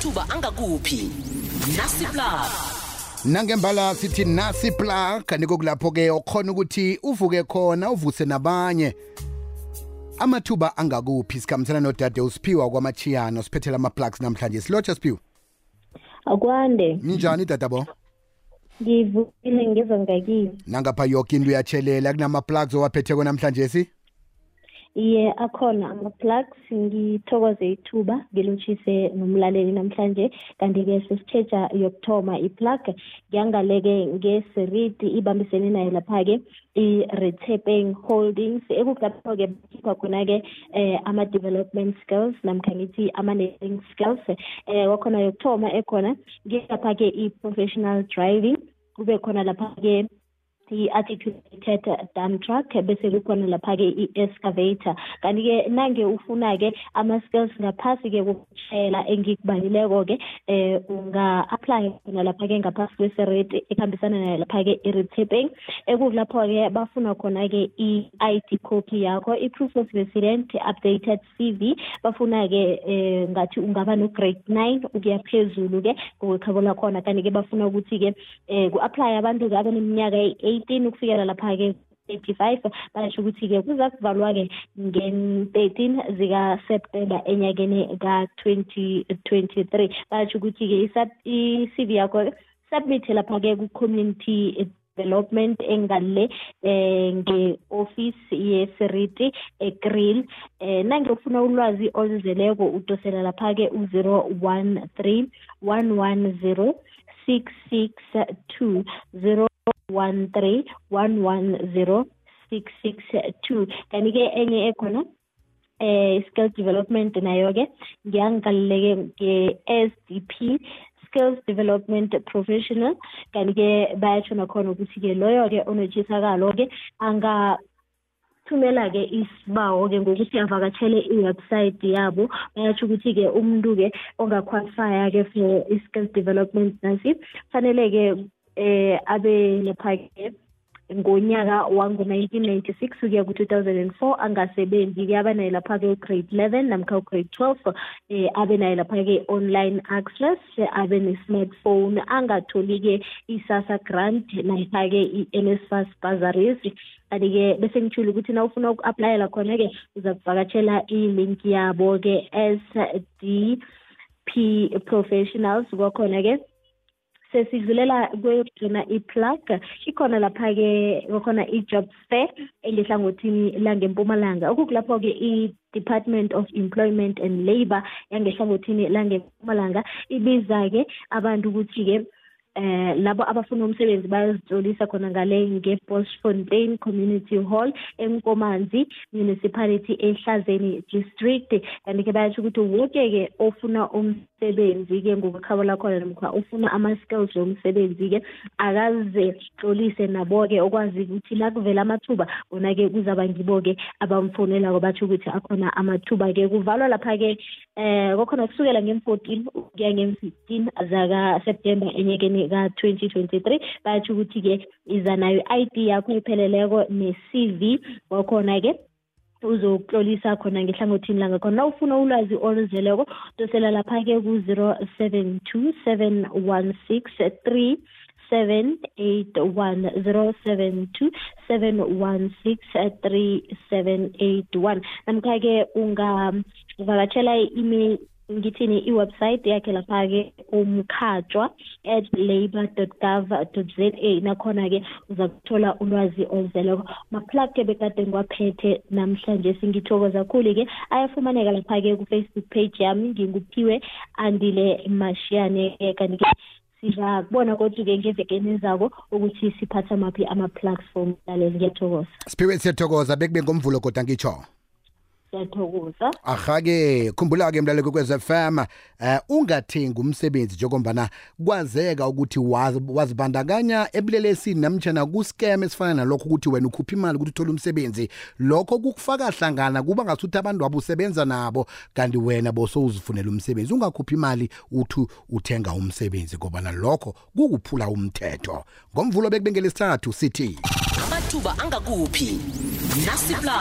amathuba angakuphi? Nasipla nangembala sithi nasi plug kanti kokulapho ke okhona ukuthi uvuke khona uvuse nabanye. Amathuba angakuphi? Sikhambisana nodade usiphiwa kwamachiyano siphethela ama-plugs namhlanje. Silotsha siphiwa akwande. Minjani dadabo? Ngivukile ngizwa ngakini nangapha yoke into uyatshelela kunama-plugs owaphetheko namhlanje si? Iye akhona ama-plugs. Ngithokoze ithuba ngilotshise nomlaleli namhlanje. Kanti-ke sesitsheja yokuthoma i-plug. Ngiyangaleke ngeseriti ibambisene nayo lapha-ke i-retaping holdings. Ekukulapho-ke bakhipha khona-ke eh ama-development skills namkha ngithi ama-learning skills eh kwakhona yokuthoma ekhona. Ngilapha-ke i-professional driving. Kube khona lapha-ke i-articulated dump truck bese kukhona lapha-ke i-excavator. Kanti-ke nange ufuna-ke ama-skills ngaphasi-ke kokushayela engikubalileko-ke eh unga-apply khona lapha-ke ngaphasi kweserate ekuhambisana nayo lapha-ke i-retaping ekukulapho-ke bafuna khona-ke i-id copy yakho i-proof of resident updated cv bafuna-ke eh ngathi ungaba no-grade nine ukuya phezulu-ke ngokwekhabo lakhona. Kanti-ke bafuna ukuthi-ke eh ku-apply abantu-ke abaneminyaka eighteen ukufikela lapha-ke 85 basho ukuthi-ke kuza kuvalwa-ke ngen-13 zikaseptemba enyakeni ka-2023 basho ukuthi-ke i-cv yakho submit lapha-ke ku-community development engale eh nge-office yeseriti egrill. Eh nange ufuna ulwazi oluzeleko udosela lapha-ke u-013 110 662 013 110 662 kanti-ke enye ekhona eh skill development nayo-ke ngiyangikaleleke nge-sdp skills development professional. Kanti-ke bayatsho nakhona ukuthi-ke loyo-ke onotshisakalo-ke anga thumela-ke isibawo-ke ngokuthi avakatshele i-website yabo. Bayatsho ukuthi-ke umuntu-ke ongaqualifya-ke for i-skills development nasi. Fanele-ke eh abe lapha-ke ngonyaka wango-1996 ukuya ku-2004 angasebenzi-ke abanayo lapha-ke u-grade 11 namkha u-grade 12 eh abe nayo lapha-ke online access abe ne-smartphone. Angatholi-ke i-sasa grant nayipha-ke i-nsfas bursaries. Kanti-ke bese ngithule ukuthi na ufuna uku-aplayela khona-ke uza kuvakatshela i-link yabo-ke s d p professionals kwakhona-ke sesidlulela kwegcina i-plug ikhona lapha-ke kwakhona i-job fair engehlangothini langempumalanga. Okukulapho-ke i-department of employment and labour yangehlangothini langempumalanga. Ibiza-ke abantu ukuthi-ke eh labo abafuna umsebenzi bayazitlolisa khona ngale nge-Bosfontein Community Hall eNkomanzi Municipality eHlazeni District. Kanti-ke bayatsho ukuthi woke-ke ofuna umsebenzi-ke ngokukhabo lakhona namkha ufuna ama-skills womsebenzi-ke akaze tlolise nabo-ke okwazi ukuthi la kuvela amathuba bona-ke kuzaba ngibo-ke abamfonelako batsho ukuthi akhona amathuba-ke. Kuvalwa lapha-ke eh kwakhona kusukela nge-fourteen ukuya nge-fifteen zaka-september enyekeni ka-2023 bayatsho ukuthi-ke iza nayo i-id yakho epheleleko ne-cv kwakhona-ke uzokutlolisa khona ngehlangothini langa khona. Na ufuna ulwazi oluzeleko dosela lapha-ke ku-zero seven two seven one six three seven eight one. Zero seven two seven one six three seven eight one. Namkha-ke ungavakatshela i-email ngithini iwebsite yakhe lapha-ke umkhatshwa at labour gov za. Nakhona-ke uza kuthola ulwazi oluzeleko maplug-ke bekade ngiwaphethe namhlanje singithokoza khulu-ke. Ayafumaneka lapha-ke ku-facebook page yami nginguphiwe andile mashiyane-ke kanti-ke sizakubona kodwa-ke ngevekeni ezako ukuthi siphatha maphi ama-plugs for umlaleli ngiyathokoza. Siphiwe siyathokoza bekube ngomvulo kodwa ngitsho siyathokoza. Aha-ke khumbula-ke mlaleko kwez FM uh, ungathengi umsebenzi njengombana kwazeka ukuthi wazibandakanya ebulelesini namtshana kuscam esifana nalokho ukuthi wena ukhupha imali ukuthi uthole umsebenzi. Lokho kukufaka hlangana kuba ngasuthi abantu wabo usebenza nabo kanti wena bosowuzifunela umsebenzi. Ungakhuphi imali uthi uthenga umsebenzi ngoba lokho kukuphula umthetho. Ngomvulo bekubengele sithathu sithi amathuba angakuphi? Nasipla